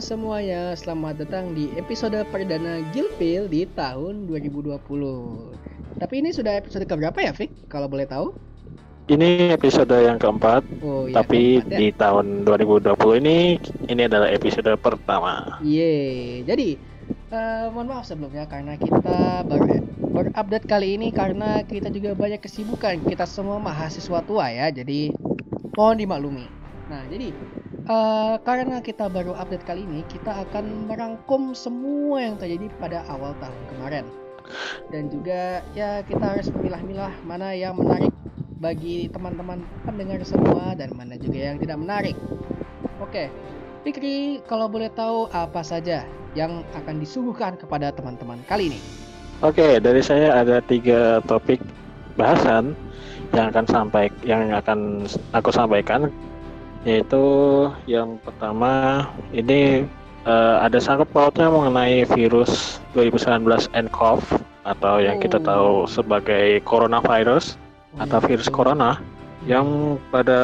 semuanya, selamat datang di episode perdana Gilpil di tahun 2020. Tapi ini sudah episode keberapa ya, Fik? Kalau boleh tahu? Ini episode yang keempat, Oh iya, tapi keempat ya. di tahun 2020 ini ini adalah episode pertama. Yeay, jadi eh, mohon maaf sebelumnya karena kita baru berupdate kali ini karena kita juga banyak kesibukan. Kita semua mahasiswa tua ya, jadi mohon dimaklumi. Nah, jadi eh, karena kita baru update kali ini, kita akan merangkum semua yang terjadi pada awal tahun kemarin. Dan juga ya kita harus memilah-milah mana yang menarik bagi teman-teman pendengar semua dan mana juga yang tidak menarik. Oke, Fikri, kalau boleh tahu apa saja yang akan disuguhkan kepada teman-teman kali ini? Oke, dari saya ada tiga topik bahasan yang akan sampai yang akan aku sampaikan yaitu yang pertama ini eh, ada sangkut pautnya mengenai virus 2019 nCoV atau yang kita Oh. tahu sebagai coronavirus atau virus corona yang pada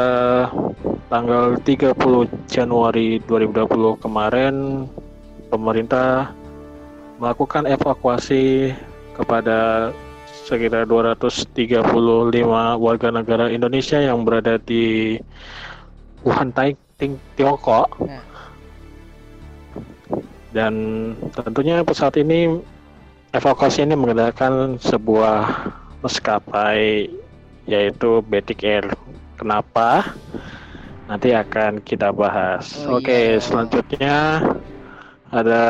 tanggal 30 Januari 2020 kemarin pemerintah melakukan evakuasi kepada sekitar 235 warga negara Indonesia yang berada di Wuhan, Tai- Ting- Tiongkok. Nah. Dan tentunya pesawat ini evakuasi ini menggunakan sebuah maskapai yaitu Batik Air. Kenapa? Nanti akan kita bahas. Oh, Oke, iya. selanjutnya ada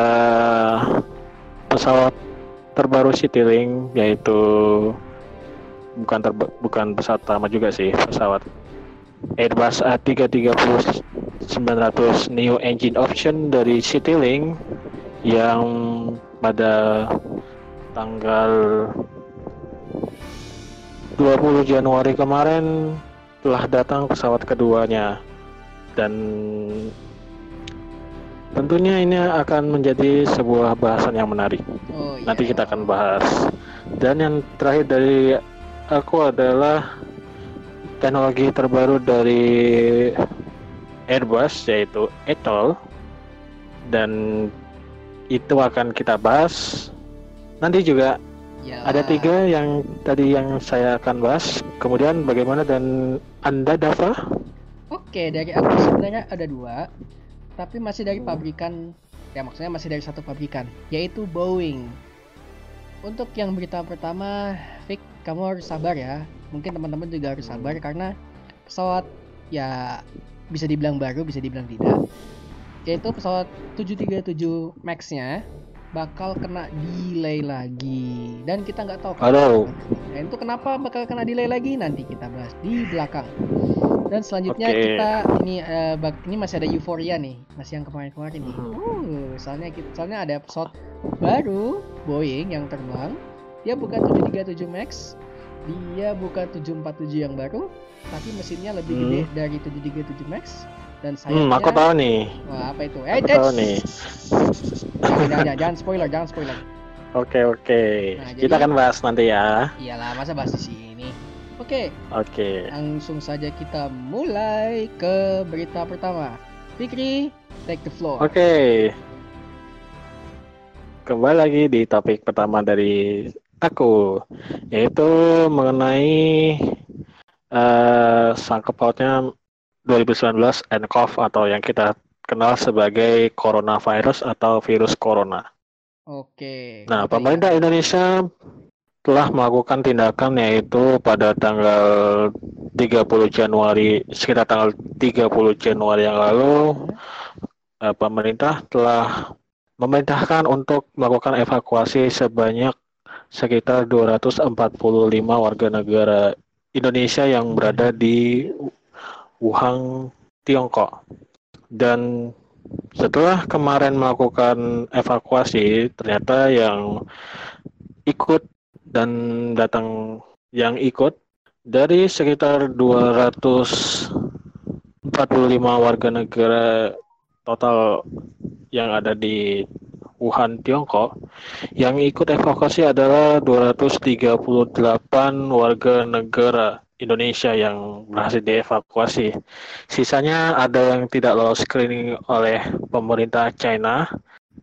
pesawat terbaru Citylink yaitu bukan terba- bukan pesawat lama juga sih, pesawat Airbus A330 900 Neo Engine Option dari Citylink yang pada tanggal 20 Januari kemarin telah datang pesawat keduanya dan tentunya ini akan menjadi sebuah bahasan yang menarik. Oh iya. Nanti kita akan bahas. Dan yang terakhir dari aku adalah teknologi terbaru dari Airbus yaitu ETOL dan itu akan kita bahas. Nanti juga Ya. ada tiga yang tadi yang saya akan bahas. Kemudian bagaimana dan Anda Dava? Oke, dari aku sebenarnya ada dua, tapi masih dari pabrikan, ya maksudnya masih dari satu pabrikan, yaitu Boeing. Untuk yang berita pertama, Vic, kamu harus sabar ya. Mungkin teman-teman juga harus sabar karena pesawat ya bisa dibilang baru, bisa dibilang tidak. Yaitu pesawat 737 Max-nya bakal kena delay lagi dan kita nggak tahu Halo. dan itu kenapa bakal kena delay lagi nanti kita bahas di belakang. Dan selanjutnya Oke. kita ini bak- ini masih ada euforia nih, masih yang kemarin-kemarin nih. Mhm. Uh, soalnya kita, soalnya ada pesawat baru Boeing yang terbang. Dia bukan 737 Max, dia bukan 747 yang baru, tapi mesinnya lebih Hmm. gede dari 737 Max dan Hmm, sayapnya aku tahu nih. Wah, apa itu? Eh, Aku tahu nih. Jangan, jangan, jangan, spoiler, jangan spoiler. Oke oke. Nah, Kita akan bahas nanti ya. Iyalah, masa bahas di sini. Oke, Oke. Langsung saja kita mulai ke berita pertama. Fikri, take the floor. Oke. Kembali lagi di topik pertama dari aku, yaitu mengenai eh sangkut pautnya 2019 nCoV atau yang kita kenal sebagai coronavirus atau virus corona. Oke. Nah, kenapa pemerintah Indonesia telah melakukan tindakan yaitu pada tanggal 30 Januari sekitar tanggal 30 Januari yang lalu ya? eh, pemerintah telah memerintahkan untuk melakukan evakuasi sebanyak sekitar 245 warga negara Indonesia yang berada di Wuhan, Tiongkok. Dan setelah kemarin melakukan evakuasi, ternyata yang ikut dan datang yang ikut dari sekitar 245 warga negara total yang ada di Wuhan, Tiongkok, yang ikut evakuasi adalah 238 warga negara Indonesia yang berhasil dievakuasi. Sisanya ada yang tidak lolos screening oleh pemerintah China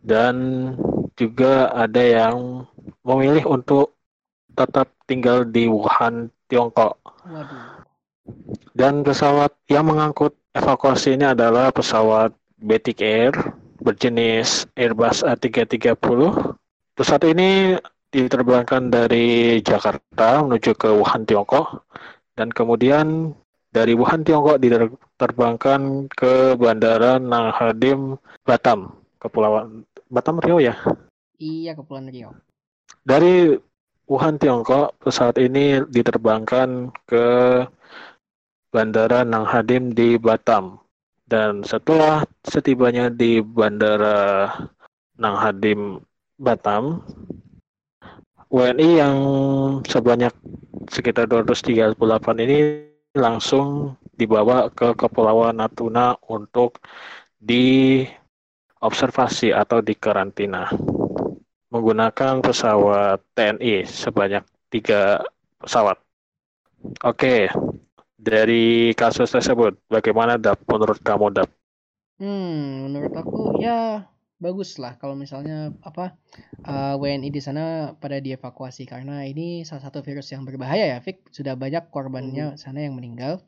dan juga ada yang memilih untuk tetap tinggal di Wuhan, Tiongkok. Waduh. Dan pesawat yang mengangkut evakuasi ini adalah pesawat Batik Air berjenis Airbus A330. Pesawat ini diterbangkan dari Jakarta menuju ke Wuhan, Tiongkok. Dan kemudian dari Wuhan Tiongkok diterbangkan ke Bandara Nang Hadim Batam Kepulauan Batam Riau ya? Iya Kepulauan Riau. Dari Wuhan Tiongkok pesawat ini diterbangkan ke Bandara Nang Hadim di Batam dan setelah setibanya di Bandara Nang Hadim Batam WNI yang sebanyak sekitar 238 ini langsung dibawa ke Kepulauan Natuna untuk diobservasi atau dikarantina menggunakan pesawat TNI sebanyak tiga pesawat. Oke, dari kasus tersebut, bagaimana Dap menurut kamu Dap? Hmm, menurut aku ya bagus lah kalau misalnya apa uh, eh, WNI di sana pada dievakuasi karena ini salah satu virus yang berbahaya ya, Fik. Sudah banyak korbannya hmm. sana yang meninggal.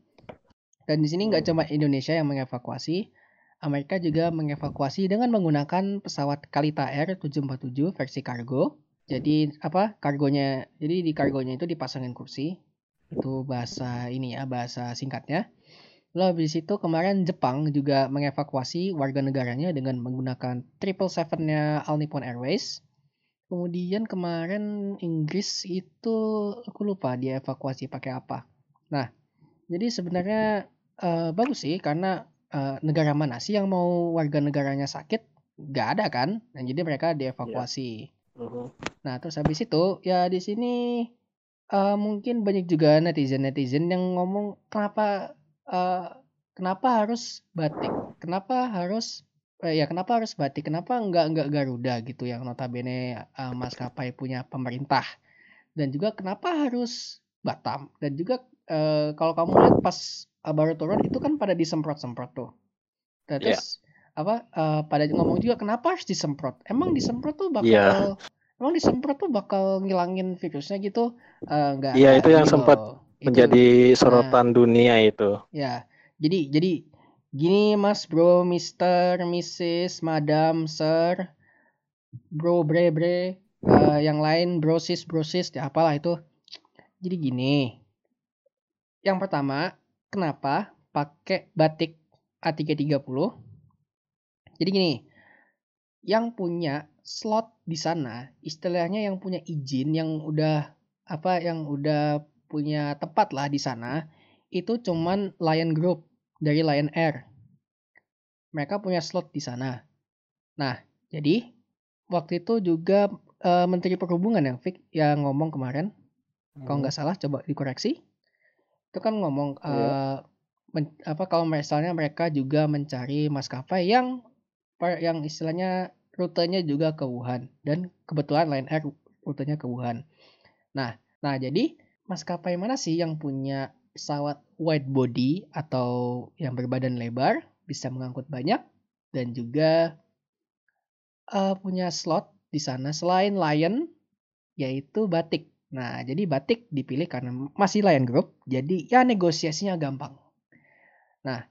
Dan di sini nggak cuma Indonesia yang mengevakuasi, Amerika juga mengevakuasi dengan menggunakan pesawat Kalita Air 747 versi kargo. Jadi apa kargonya? Jadi di kargonya itu dipasangin kursi. Itu bahasa ini ya, bahasa singkatnya. Lalu habis itu kemarin Jepang juga mengevakuasi warga negaranya dengan menggunakan triple sevennya All Nippon Airways. Kemudian kemarin Inggris itu aku lupa dia evakuasi pakai apa. Nah, jadi sebenarnya uh, bagus sih karena uh, negara mana sih yang mau warga negaranya sakit? Gak ada kan? Dan jadi mereka dievakuasi. Yeah. Uh -huh. Nah, terus habis itu ya di sini uh, mungkin banyak juga netizen-netizen yang ngomong kenapa uh, kenapa harus batik? Kenapa harus eh, ya kenapa harus batik? Kenapa enggak enggak Garuda gitu yang notabene uh, maskapai punya pemerintah? Dan juga kenapa harus Batam? Dan juga uh, kalau kamu lihat pas uh, baru turun itu kan pada disemprot-semprot tuh. Iya. Terus yeah. apa uh, pada ngomong juga kenapa harus disemprot? Emang disemprot tuh bakal yeah. Emang disemprot tuh bakal ngilangin virusnya gitu? Uh, enggak. Iya, yeah, itu yang sempat menjadi sorotan nah, dunia itu. Ya, jadi jadi gini Mas Bro, Mister, Mrs, Madam, Sir, Bro, Bre, Bre, uh, yang lain Brosis, Brosis, ya apalah itu. Jadi gini. Yang pertama, kenapa pakai batik A330? Jadi gini, yang punya slot di sana, istilahnya yang punya izin yang udah apa yang udah punya tempat lah di sana itu cuman Lion Group dari Lion Air. Mereka punya slot di sana. Nah, jadi waktu itu juga uh, Menteri Perhubungan yang Fik yang ngomong kemarin, hmm. kalau nggak salah coba dikoreksi, itu kan ngomong uh, men, apa kalau misalnya mereka juga mencari maskapai yang yang istilahnya rutenya juga ke Wuhan dan kebetulan Lion Air rutenya ke Wuhan. Nah, nah jadi maskapai mana sih yang punya pesawat wide body atau yang berbadan lebar, bisa mengangkut banyak, dan juga uh, punya slot di sana selain Lion, yaitu Batik. Nah, jadi Batik dipilih karena masih Lion Group, jadi ya negosiasinya gampang. Nah,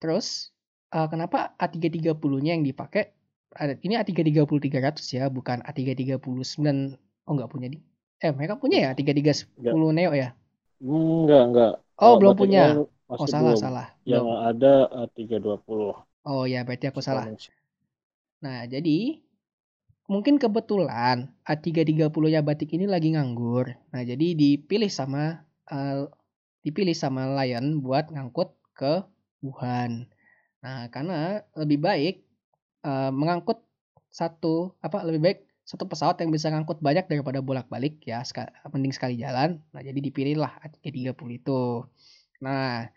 terus uh, kenapa A330-nya yang dipakai? Ada ini A330-300 ya, bukan A330-9. Oh, nggak punya di Eh, mereka punya ya 3310 enggak. Neo ya? Enggak, enggak. Oh, oh belum punya. Oh, salah, belum. salah. Yang belum. ada 320. Oh ya, berarti aku salah. Nah, jadi mungkin kebetulan A330-nya Batik ini lagi nganggur. Nah, jadi dipilih sama uh, dipilih sama Lion buat ngangkut ke Wuhan. Nah, karena lebih baik uh, mengangkut satu apa lebih baik satu pesawat yang bisa ngangkut banyak daripada bolak-balik ya mending sekali jalan. Nah jadi dipilih lah A330 itu. Nah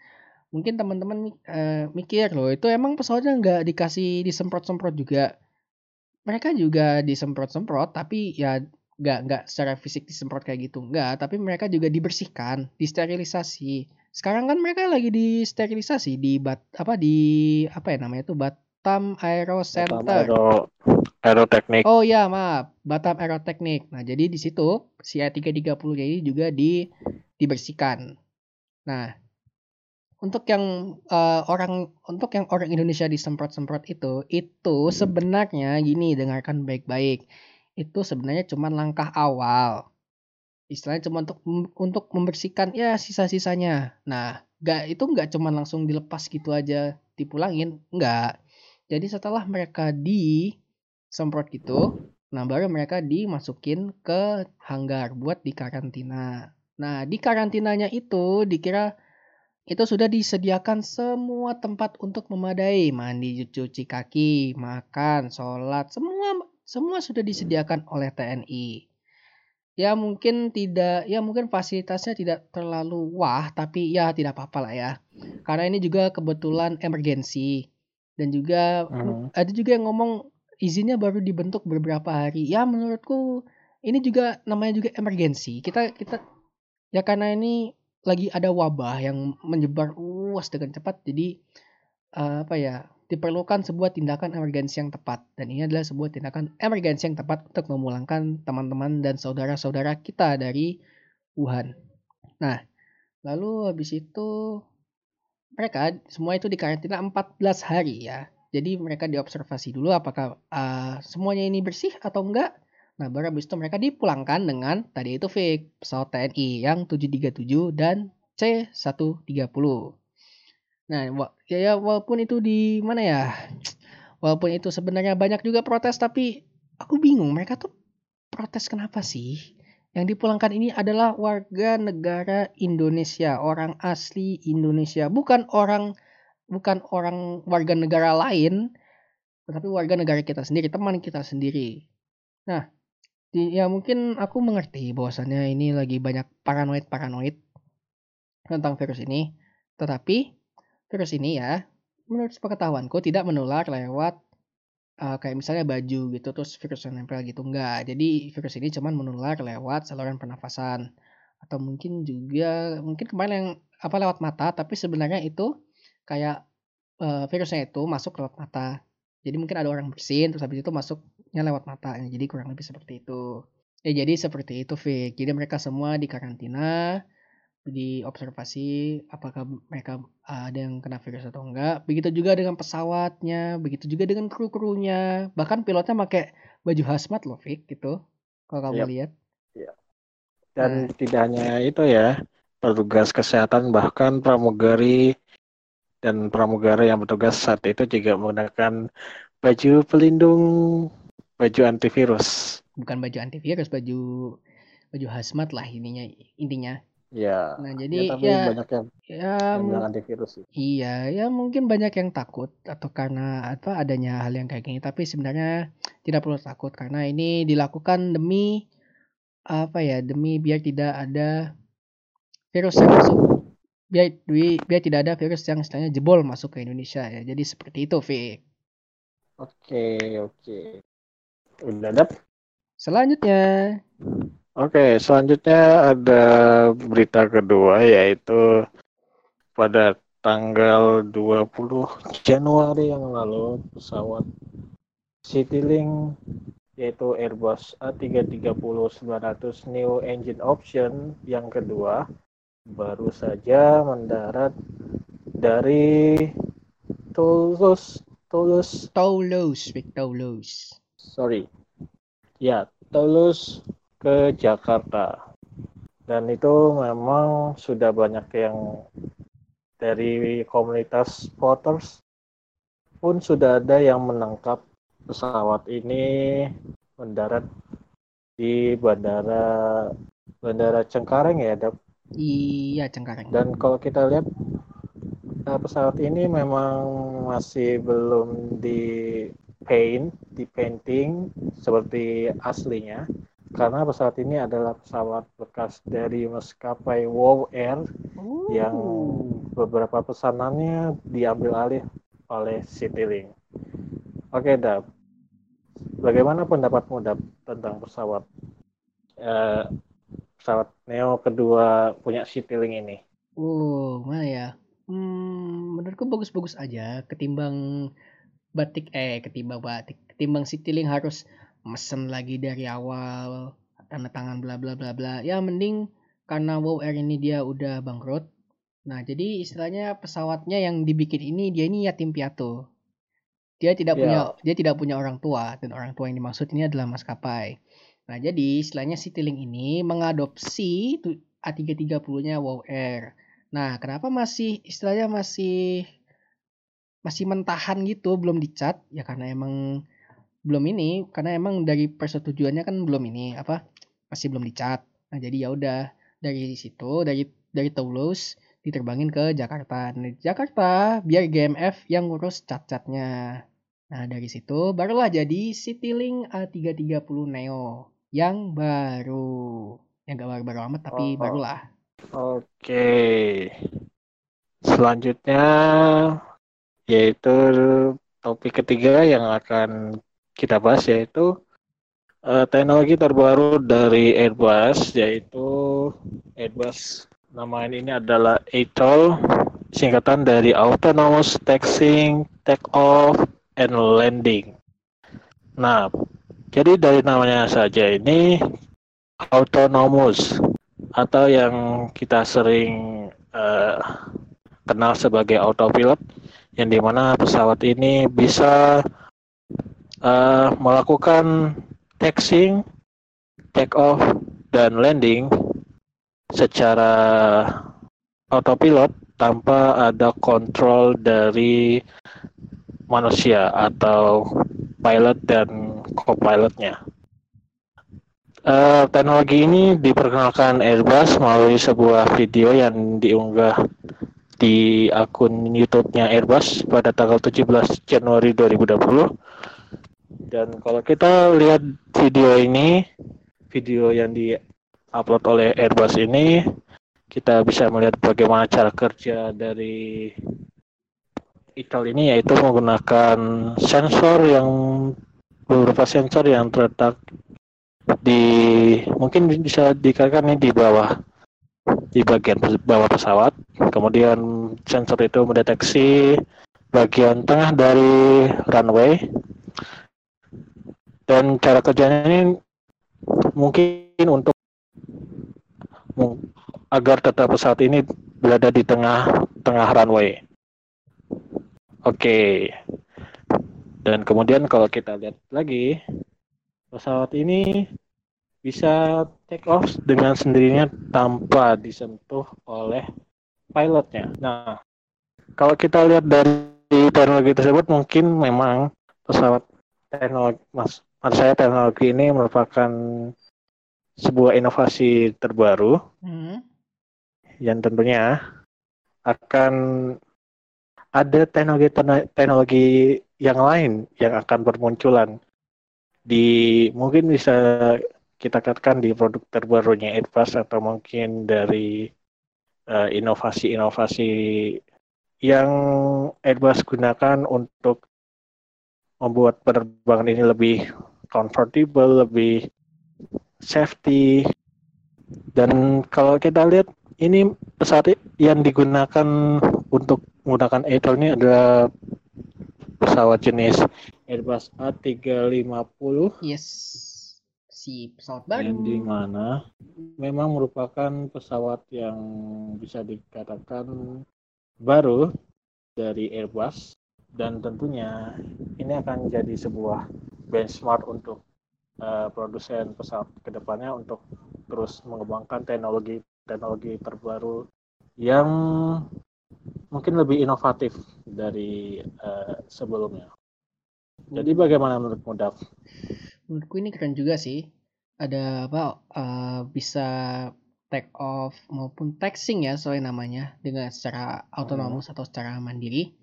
mungkin teman-teman uh, mikir loh itu emang pesawatnya nggak dikasih disemprot-semprot juga. Mereka juga disemprot-semprot tapi ya nggak nggak secara fisik disemprot kayak gitu nggak. Tapi mereka juga dibersihkan disterilisasi. Sekarang kan mereka lagi disterilisasi di bat apa di apa ya namanya itu Batam Aero Center Aero, aeroteknik oh ya maaf. Batam Aeroteknik nah jadi di situ si A330 ini juga di dibersihkan. Nah untuk yang uh, orang untuk yang orang Indonesia disemprot-semprot itu itu sebenarnya gini dengarkan baik-baik. Itu sebenarnya cuma langkah awal. Istilahnya cuma untuk untuk membersihkan ya sisa-sisanya. Nah nggak itu nggak cuma langsung dilepas gitu aja dipulangin nggak jadi setelah mereka disemprot gitu nah baru mereka dimasukin ke hanggar buat dikarantina nah di karantinanya itu dikira itu sudah disediakan semua tempat untuk memadai, mandi, cuci kaki, makan, sholat, semua semua sudah disediakan oleh TNI. Ya mungkin tidak, ya mungkin fasilitasnya tidak terlalu wah, tapi ya tidak apa-apa lah ya. Karena ini juga kebetulan emergensi dan juga hmm. ada juga yang ngomong izinnya baru dibentuk beberapa hari. Ya menurutku ini juga namanya juga emergensi. Kita kita ya karena ini lagi ada wabah yang menyebar luas dengan cepat jadi uh, apa ya diperlukan sebuah tindakan emergensi yang tepat dan ini adalah sebuah tindakan emergensi yang tepat untuk memulangkan teman-teman dan saudara-saudara kita dari Wuhan. Nah, lalu habis itu mereka semua itu dikarantina 14 hari ya. Jadi mereka diobservasi dulu apakah uh, semuanya ini bersih atau enggak Nah, baru habis itu mereka dipulangkan dengan tadi itu fake pesawat TNI yang 737 dan C130. Nah, ya, ya walaupun itu di mana ya? Walaupun itu sebenarnya banyak juga protes tapi aku bingung mereka tuh protes kenapa sih? Yang dipulangkan ini adalah warga negara Indonesia, orang asli Indonesia, bukan orang bukan orang warga negara lain, tetapi warga negara kita sendiri, teman kita sendiri. Nah, ya mungkin aku mengerti bahwasannya ini lagi banyak paranoid-paranoid tentang virus ini. Tetapi virus ini ya, menurut sepengetahuanku tidak menular lewat uh, kayak misalnya baju gitu terus virus yang nempel gitu enggak. Jadi virus ini cuma menular lewat saluran pernafasan atau mungkin juga mungkin kemarin yang apa lewat mata tapi sebenarnya itu kayak uh, virusnya itu masuk lewat mata. Jadi mungkin ada orang bersin terus habis itu masuknya lewat mata. Jadi kurang lebih seperti itu. Ya jadi seperti itu Fik. Jadi mereka semua di karantina, di observasi apakah mereka ada yang kena virus atau enggak. Begitu juga dengan pesawatnya, begitu juga dengan kru-krunya. Bahkan pilotnya pakai baju hazmat loh Fik gitu. Kalau kamu yep. lihat. Yep. Dan nah. tidak hanya itu ya, petugas kesehatan bahkan pramugari dan pramugara yang bertugas saat itu juga menggunakan baju pelindung baju antivirus. Bukan baju antivirus, baju baju hazmat lah ininya intinya. Ya. Nah, jadi ya, tapi ya, banyak yang, ya, yang antivirus sih. Iya, ya mungkin banyak yang takut atau karena apa adanya hal yang kayak gini, tapi sebenarnya tidak perlu takut karena ini dilakukan demi apa ya, demi biar tidak ada virus yang masuk biar biar tidak ada virus yang istilahnya jebol masuk ke Indonesia ya. Jadi seperti itu, Vic. Oke, oke. Udah dap? Selanjutnya. Oke, selanjutnya ada berita kedua yaitu pada tanggal 20 Januari yang lalu pesawat Citylink yaitu Airbus A330-900 New Engine Option yang kedua baru saja mendarat dari Toulouse Toulouse. Toulouse Toulouse. Sorry. Ya Toulouse ke Jakarta dan itu memang sudah banyak yang dari komunitas voters pun sudah ada yang menangkap pesawat ini mendarat di bandara bandara Cengkareng ya dok Iya, Cengkareng. Dan kalau kita lihat uh, pesawat ini memang masih belum di paint, di painting seperti aslinya. Karena pesawat ini adalah pesawat bekas dari maskapai Wow Air Ooh. yang beberapa pesanannya diambil alih oleh Citylink. Oke, Dap. Bagaimana pendapatmu Dap tentang pesawat uh, pesawat Neo kedua punya Citylink ini? Oh, mana ya? Hmm, menurutku bagus-bagus aja ketimbang batik eh ketimbang batik ketimbang Citylink harus mesen lagi dari awal tanda tangan bla bla bla bla. Ya mending karena Wow Air ini dia udah bangkrut. Nah jadi istilahnya pesawatnya yang dibikin ini dia ini yatim piatu. Dia tidak yeah. punya dia tidak punya orang tua dan orang tua yang dimaksud ini adalah maskapai. Nah jadi istilahnya Citylink ini mengadopsi A330-nya Wow Air. Nah kenapa masih istilahnya masih masih mentahan gitu belum dicat? Ya karena emang belum ini karena emang dari persetujuannya kan belum ini apa masih belum dicat. Nah jadi ya udah dari situ dari dari Toulouse diterbangin ke Jakarta. Nah, Jakarta biar GMF yang ngurus cat-catnya. Nah dari situ barulah jadi Citylink A330 Neo yang baru. Yang gak baru-baru amat tapi oh, barulah. Oke. Selanjutnya yaitu topik ketiga yang akan kita bahas yaitu uh, teknologi terbaru dari Airbus yaitu Airbus nama ini adalah ATOL singkatan dari Autonomous Taxiing, Take Off, and Landing. Nah, jadi dari namanya saja ini autonomous atau yang kita sering uh, kenal sebagai autopilot yang di mana pesawat ini bisa uh, melakukan taxing, take off, dan landing secara autopilot tanpa ada kontrol dari manusia atau pilot dan co-pilotnya. Uh, teknologi ini diperkenalkan Airbus melalui sebuah video yang diunggah di akun YouTube-nya Airbus pada tanggal 17 Januari 2020 dan kalau kita lihat video ini, video yang di-upload oleh Airbus ini, kita bisa melihat bagaimana cara kerja dari ITAL ini yaitu menggunakan sensor yang beberapa sensor yang terletak di mungkin bisa dikatakan ini di bawah di bagian bawah pesawat. Kemudian sensor itu mendeteksi bagian tengah dari runway dan cara kerjanya ini mungkin untuk agar tetap pesawat ini berada di tengah tengah runway. Oke. Okay. Dan kemudian kalau kita lihat lagi pesawat ini bisa take off dengan sendirinya tanpa disentuh oleh pilotnya. Nah, kalau kita lihat dari teknologi tersebut mungkin memang pesawat teknologi mas menurut saya teknologi ini merupakan sebuah inovasi terbaru hmm. yang tentunya akan ada teknologi teknologi yang lain yang akan bermunculan di mungkin bisa kita katakan di produk terbarunya Airbus atau mungkin dari uh, inovasi-inovasi yang Airbus gunakan untuk membuat penerbangan ini lebih comfortable, lebih safety. Dan kalau kita lihat ini pesawat yang digunakan untuk menggunakan ETOL ini adalah pesawat jenis Airbus A350. Yes. Si pesawat baru. Yang di mana memang merupakan pesawat yang bisa dikatakan baru dari Airbus dan tentunya ini akan jadi sebuah benchmark untuk uh, produsen pesawat ke depannya untuk terus mengembangkan teknologi teknologi terbaru yang mungkin lebih inovatif dari uh, sebelumnya. Jadi bagaimana menurutmu, Dav? Menurutku ini keren juga sih. Ada apa? Uh, bisa take off maupun taxing ya soalnya namanya dengan secara autonomous hmm. atau secara mandiri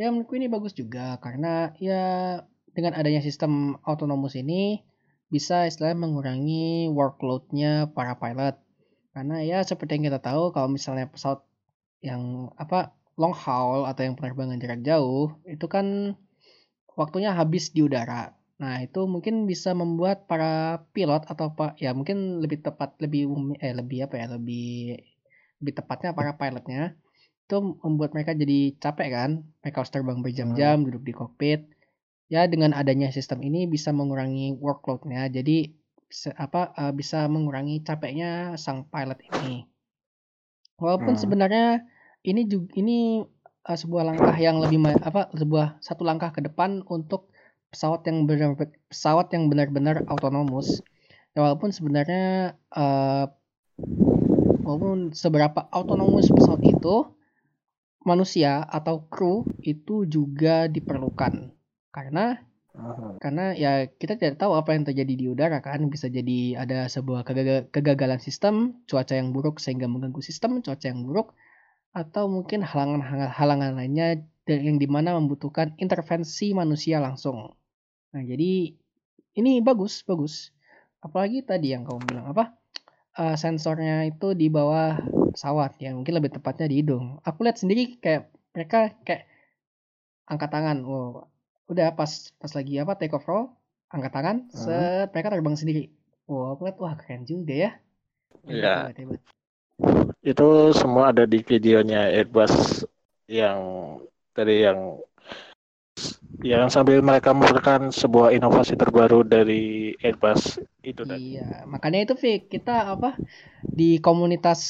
Ya menurutku ini bagus juga karena ya dengan adanya sistem autonomous ini bisa istilahnya mengurangi workloadnya para pilot. Karena ya seperti yang kita tahu kalau misalnya pesawat yang apa long haul atau yang penerbangan jarak jauh itu kan waktunya habis di udara. Nah, itu mungkin bisa membuat para pilot atau pak ya mungkin lebih tepat lebih eh lebih apa ya lebih lebih tepatnya para pilotnya itu membuat mereka jadi capek kan mereka harus terbang berjam-jam hmm. duduk di kokpit ya dengan adanya sistem ini bisa mengurangi workloadnya. Jadi apa uh, bisa mengurangi capeknya sang pilot ini. Walaupun hmm. sebenarnya ini juga ini uh, sebuah langkah yang lebih apa sebuah satu langkah ke depan untuk pesawat yang benar pesawat yang benar-benar autonomous. Ya, walaupun sebenarnya uh, walaupun seberapa autonomous pesawat itu manusia atau kru itu juga diperlukan karena karena ya kita tidak tahu apa yang terjadi di udara kan. Bisa jadi ada sebuah kegagalan sistem cuaca yang buruk sehingga mengganggu sistem cuaca yang buruk atau mungkin halangan-halangan lainnya yang di mana membutuhkan intervensi manusia langsung. Nah jadi ini bagus bagus. Apalagi tadi yang kamu bilang apa uh, sensornya itu di bawah pesawat ya mungkin lebih tepatnya di hidung. Aku lihat sendiri kayak mereka kayak angkat tangan wow udah pas pas lagi apa take off roll angkat tangan uh. set mereka terbang sendiri wow aku lihat wah keren juga ya Iya. Itu semua ada di videonya Airbus yang tadi yang yang sambil mereka merupakan sebuah inovasi terbaru dari Airbus itu tadi. Iya, makanya itu Vic, kita apa di komunitas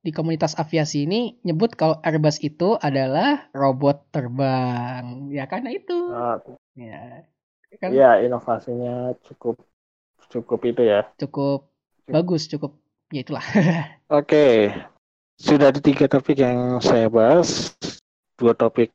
di komunitas aviasi ini nyebut kalau Airbus itu adalah robot terbang. Ya karena itu. Uh, ya. Kan? Ya, inovasinya cukup cukup itu ya. Cukup, cukup. bagus, cukup ya itulah. Oke. okay. Sudah ada tiga topik yang saya bahas. Dua topik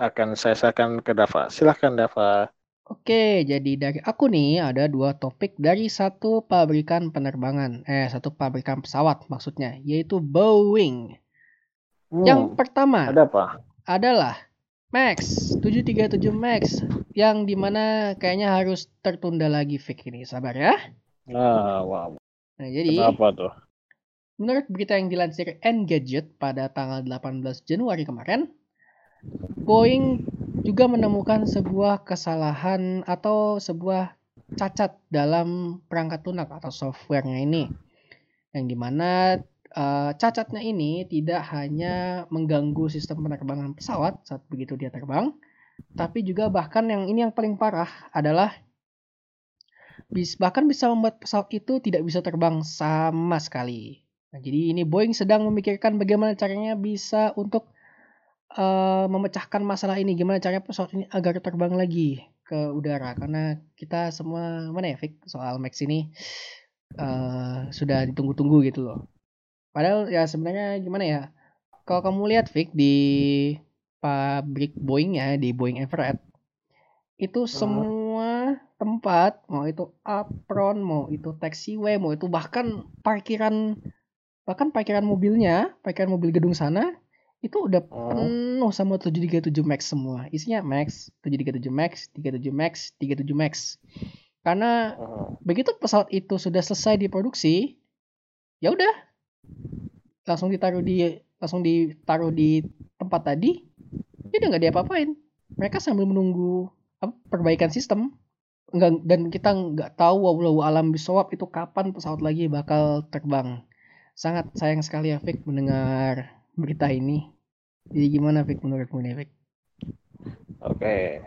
akan saya serahkan ke Dava. Silahkan Dava. Oke, jadi dari aku nih ada dua topik dari satu pabrikan penerbangan, eh satu pabrikan pesawat maksudnya, yaitu Boeing. Hmm, yang pertama ada apa? adalah Max 737 Max yang di mana kayaknya harus tertunda lagi fake ini, sabar ya. Ah, wow. Nah, jadi Kenapa tuh? Menurut berita yang dilansir Engadget pada tanggal 18 Januari kemarin, Boeing juga menemukan sebuah kesalahan atau sebuah cacat dalam perangkat lunak atau softwarenya ini. Yang di mana uh, cacatnya ini tidak hanya mengganggu sistem penerbangan pesawat saat begitu dia terbang, tapi juga bahkan yang ini yang paling parah adalah bahkan bisa membuat pesawat itu tidak bisa terbang sama sekali. Nah, jadi ini Boeing sedang memikirkan bagaimana caranya bisa untuk uh, memecahkan masalah ini gimana caranya pesawat ini agar terbang lagi ke udara karena kita semua mana ya Fik soal Max ini uh, sudah ditunggu-tunggu gitu loh. Padahal ya sebenarnya gimana ya? Kalau kamu lihat Fik di pabrik Boeing ya di Boeing Everett itu semua tempat mau itu apron mau itu taxiway mau itu bahkan parkiran bahkan parkiran mobilnya parkiran mobil gedung sana itu udah oh. penuh sama 737 Max semua. Isinya Max, 737 Max, 37 Max, 37 Max. Karena oh. begitu pesawat itu sudah selesai diproduksi, ya udah langsung ditaruh di langsung ditaruh di tempat tadi, ya udah nggak diapa-apain. Mereka sambil menunggu apa, perbaikan sistem. Enggak, dan kita nggak tahu walau alam bisawab itu kapan pesawat lagi bakal terbang. Sangat sayang sekali ya Fik mendengar berita ini. Jadi gimana Fik menurutmu nih Fik? Oke.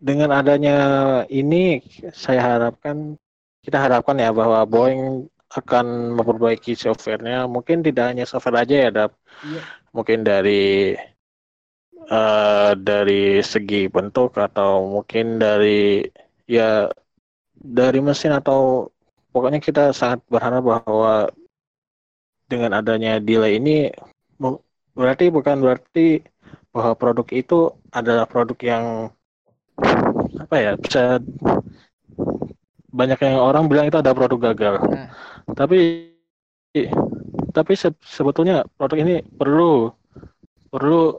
Dengan adanya ini saya harapkan kita harapkan ya bahwa Boeing akan memperbaiki softwarenya mungkin tidak hanya software aja ya Dap. Iya. Mungkin dari uh, dari segi bentuk atau mungkin dari ya dari mesin atau pokoknya kita sangat berharap bahwa dengan adanya delay ini berarti bukan berarti bahwa produk itu adalah produk yang apa ya bisa banyak yang orang bilang itu ada produk gagal nah. tapi tapi se sebetulnya produk ini perlu perlu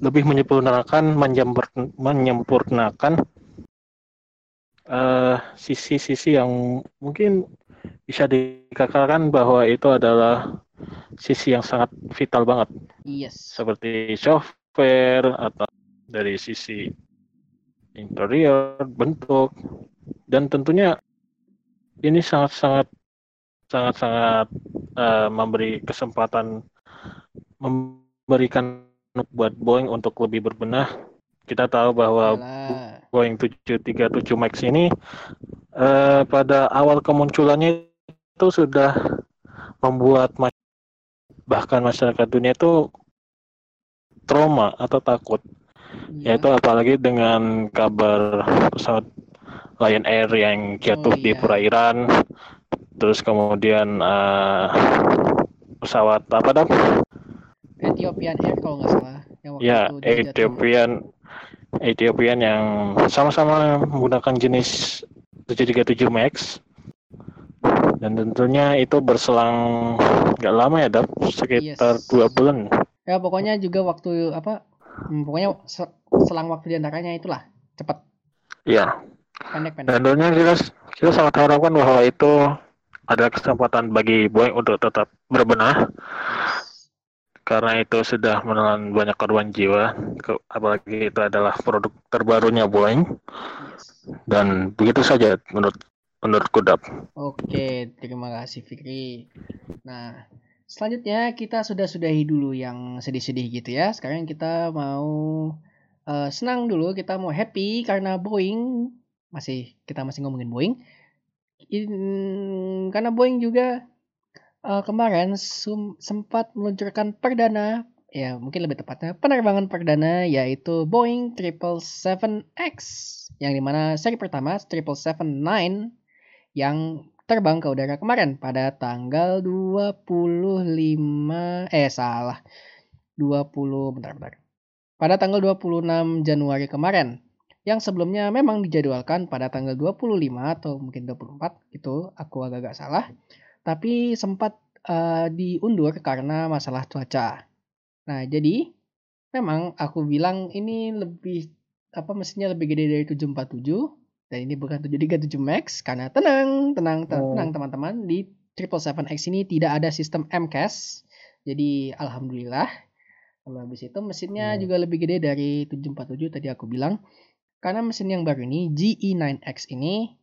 lebih menyempurnakan menyempurnakan uh, sisi-sisi yang mungkin bisa dikatakan bahwa itu adalah sisi yang sangat vital banget. Yes. Seperti software atau dari sisi interior, bentuk, dan tentunya ini sangat-sangat sangat-sangat uh, memberi kesempatan memberikan buat Boeing untuk lebih berbenah. Kita tahu bahwa Alah. Boeing 737 Max ini uh, pada awal kemunculannya itu sudah membuat bahkan masyarakat dunia itu trauma atau takut. Ya. Yaitu apalagi dengan kabar pesawat Lion Air yang jatuh oh, iya. di perairan, terus kemudian uh, pesawat apa dong? Ethiopian Air kalau nggak salah. Yang waktu ya, Ethiopian Ethiopian yang sama-sama menggunakan jenis 737 Max dan tentunya itu berselang nggak lama ya dap? Sekitar yes. dua bulan. Ya pokoknya juga waktu apa hmm, pokoknya selang waktu di antaranya itulah cepat. Iya. Pendek-pendek dan tentunya kita kita sangat harapkan bahwa itu ada kesempatan bagi Boeing untuk tetap berbenah. Karena itu sudah menelan banyak korban jiwa. Apalagi itu adalah produk terbarunya Boeing dan begitu saja menurut menurut Kudap. Oke, terima kasih Fikri. Nah, selanjutnya kita sudah sudahi dulu yang sedih-sedih gitu ya. Sekarang kita mau uh, senang dulu, kita mau happy karena Boeing masih kita masih ngomongin Boeing. In, karena Boeing juga uh, kemarin sum, sempat meluncurkan perdana ya mungkin lebih tepatnya penerbangan perdana yaitu Boeing 777X yang di mana seri pertama 777-9 yang terbang ke udara kemarin pada tanggal 25 eh salah. 20 bentar bentar. Pada tanggal 26 Januari kemarin yang sebelumnya memang dijadwalkan pada tanggal 25 atau mungkin 24 itu aku agak-agak salah tapi sempat uh, diundur karena masalah cuaca. Nah jadi memang aku bilang ini lebih apa mesinnya lebih gede dari 747 dan ini bukan 737 Max karena tenang, tenang, oh. tenang teman-teman di 777X ini tidak ada sistem MCAS. Jadi alhamdulillah. Lalu habis itu mesinnya hmm. juga lebih gede dari 747 tadi aku bilang. Karena mesin yang baru ini GE9X ini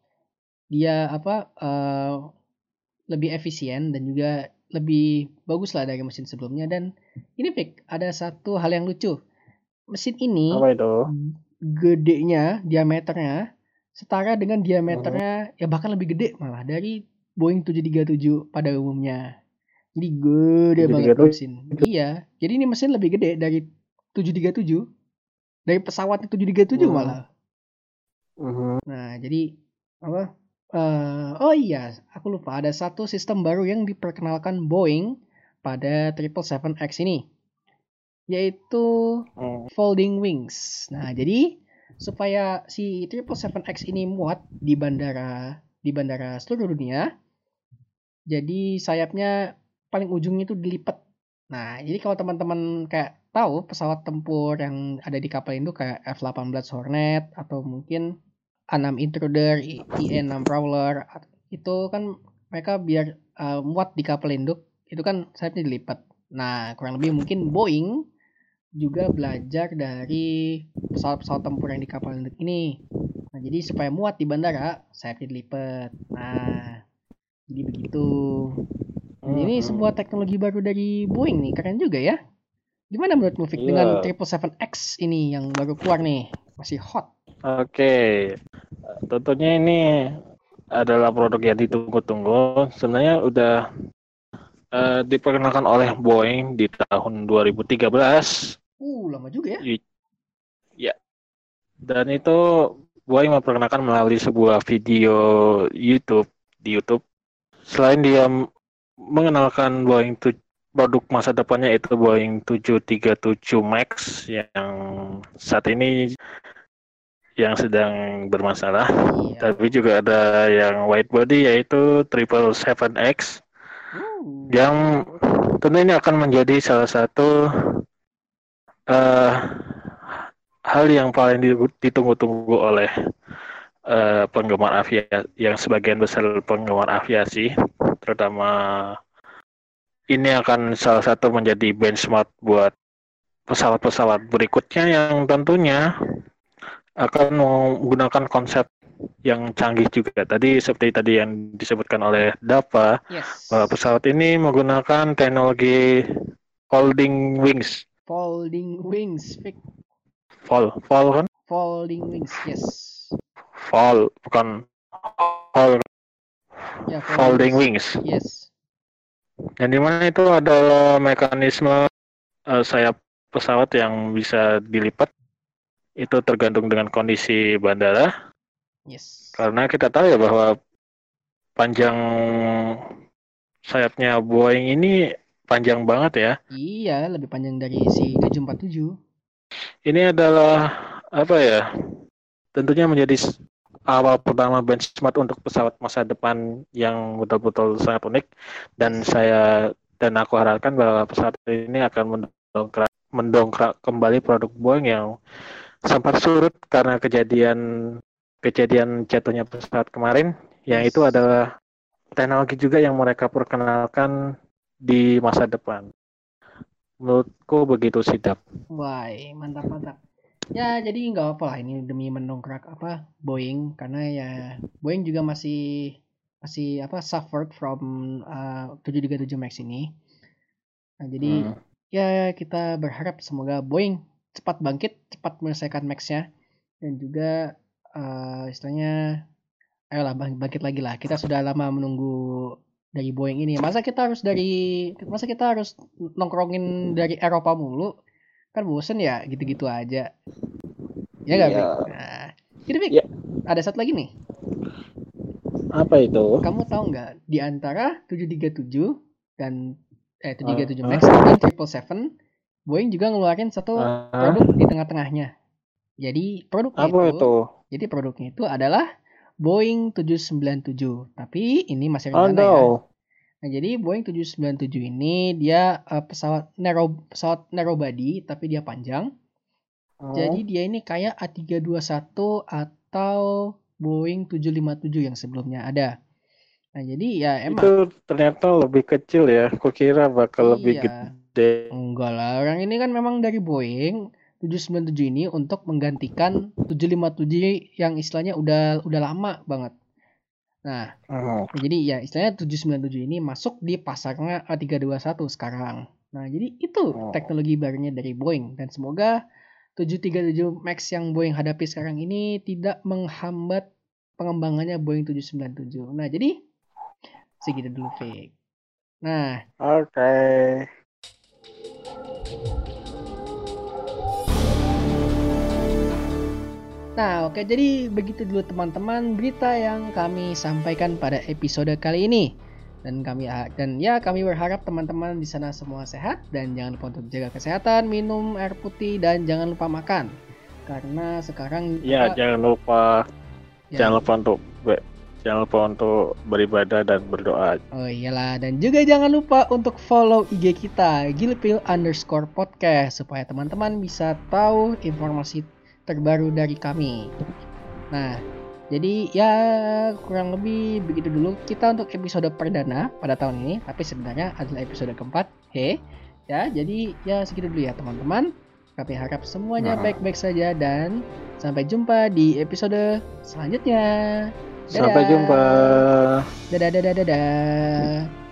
dia apa uh, lebih efisien dan juga lebih bagus lah dari mesin sebelumnya dan ini Pik, ada satu hal yang lucu. Mesin ini apa itu? gedenya, diameternya setara dengan diameternya ya bahkan lebih gede malah dari Boeing 737 pada umumnya. Jadi gede banget mesin. Iya, jadi ini mesin lebih gede dari 737 dari pesawat 737 hmm. malah. Uh-huh. Nah, jadi apa? Uh, oh iya, aku lupa ada satu sistem baru yang diperkenalkan Boeing pada 777X ini, yaitu hmm. folding wings. Nah, jadi supaya si 777X ini muat di bandara di bandara seluruh dunia. Jadi sayapnya paling ujungnya itu dilipat. Nah, jadi kalau teman-teman kayak tahu pesawat tempur yang ada di kapal induk kayak F-18 Hornet atau mungkin A6 Intruder, IE-6 Prowler itu kan mereka biar uh, muat di kapal induk itu kan sayapnya dilipat. Nah, kurang lebih mungkin Boeing juga belajar dari pesawat-pesawat tempur yang di kapal induk ini. Nah, jadi supaya muat di bandara, sayapnya dilipat. Nah, jadi begitu. Nah, ini hmm. sebuah teknologi baru dari Boeing nih, keren juga ya. Gimana menurut Mufik yeah. dengan 777X ini yang baru keluar nih? Masih hot. Oke, okay. tentunya ini adalah produk yang ditunggu-tunggu. Sebenarnya udah uh, diperkenalkan oleh Boeing di tahun 2013 Uh, lama juga ya? Ya. Dan itu Boy memperkenalkan melalui sebuah video YouTube di YouTube. Selain dia mengenalkan Boeing tu produk masa depannya itu Boeing 737 Max yang saat ini yang sedang bermasalah. Iya. Tapi juga ada yang white body yaitu 777X uh. yang tentu ini akan menjadi salah satu uh, hal yang paling ditunggu-tunggu oleh uh, penggemar aviasi yang sebagian besar penggemar aviasi terutama ini akan salah satu menjadi benchmark buat pesawat-pesawat berikutnya yang tentunya akan menggunakan konsep yang canggih juga. Tadi seperti tadi yang disebutkan oleh Dapa, Yes. bahwa pesawat ini menggunakan teknologi folding wings. Folding wings, Vic. Fall, fall kan? Folding wings, yes. Fall, bukan fall, Ya, folding wings. Yes. Yang di mana itu adalah mekanisme eh, sayap pesawat yang bisa dilipat. Itu tergantung dengan kondisi bandara. Yes. Karena kita tahu ya bahwa panjang sayapnya Boeing ini panjang banget ya. Iya, lebih panjang dari si 747. Ini adalah apa ya? Tentunya menjadi awal pertama benchmark untuk pesawat masa depan yang betul-betul sangat unik dan saya dan aku harapkan bahwa pesawat ini akan mendongkrak mendongkrak kembali produk Boeing yang sempat surut karena kejadian kejadian jatuhnya pesawat kemarin yang itu adalah teknologi juga yang mereka perkenalkan di masa depan. Menurutku begitu sih, Dap. Wah, mantap mantap. Ya, jadi nggak apa lah ini demi mendongkrak apa Boeing karena ya Boeing juga masih masih apa suffered from uh, 737 Max ini. Nah, jadi Hmm. ya kita berharap semoga Boeing cepat bangkit, cepat menyelesaikan Max-nya dan juga uh, istilahnya ayolah bang- bangkit lagi lah. Kita sudah lama menunggu dari Boeing ini. Masa kita harus dari masa kita harus nongkrongin dari Eropa mulu? Kan bosen ya gitu-gitu aja. Ya nggak, Iya. Nah, gitu, Vic. Iya. Ada satu lagi nih. Apa itu? Kamu tahu nggak di antara 737 dan eh 737 Ah, Max dan 777 Boeing juga ngeluarin satu Ah, produk di tengah-tengahnya. Jadi produknya apa itu, itu? jadi produknya itu adalah Boeing 797. Tapi ini masih Oh rencana ya. no. Nah, jadi Boeing 797 ini dia eh, pesawat narrow pesawat narrow body tapi dia panjang. Oh, Jadi dia ini kayak A321 atau Boeing 757 yang sebelumnya ada. Nah, jadi ya emang itu ternyata lebih kecil ya. Kukira bakal lebih Iya. gede. Enggak lah, orang ini kan memang dari Boeing 797 ini untuk menggantikan 757 yang istilahnya udah udah lama banget. Nah, Oh, jadi ya istilahnya 797 ini masuk di pasarnya A321 sekarang. Nah, jadi itu Oh. teknologi barunya dari Boeing dan semoga 737 Max yang Boeing hadapi sekarang ini tidak menghambat pengembangannya Boeing 797. Nah, jadi segitu dulu, Fik. Nah, Oke. Nah, oke, jadi begitu dulu teman-teman berita yang kami sampaikan pada episode kali ini. Dan kami dan ya kami berharap teman-teman di sana semua sehat dan jangan lupa untuk jaga kesehatan, minum air putih dan jangan lupa makan. Karena sekarang Ya, apa- jangan lupa ya, jangan lupa untuk jangan lupa untuk beribadah dan berdoa. Oh iyalah dan juga jangan lupa untuk follow IG kita Gilpil underscore podcast supaya teman-teman bisa tahu informasi terbaru dari kami. Nah, jadi ya kurang lebih begitu dulu kita untuk episode perdana pada tahun ini, tapi sebenarnya adalah episode keempat. He, ya jadi ya segitu dulu ya teman-teman. Kami harap semuanya Nah. baik-baik saja dan sampai jumpa di episode selanjutnya. Sampai Dadah. jumpa. Dadah dadah dadah.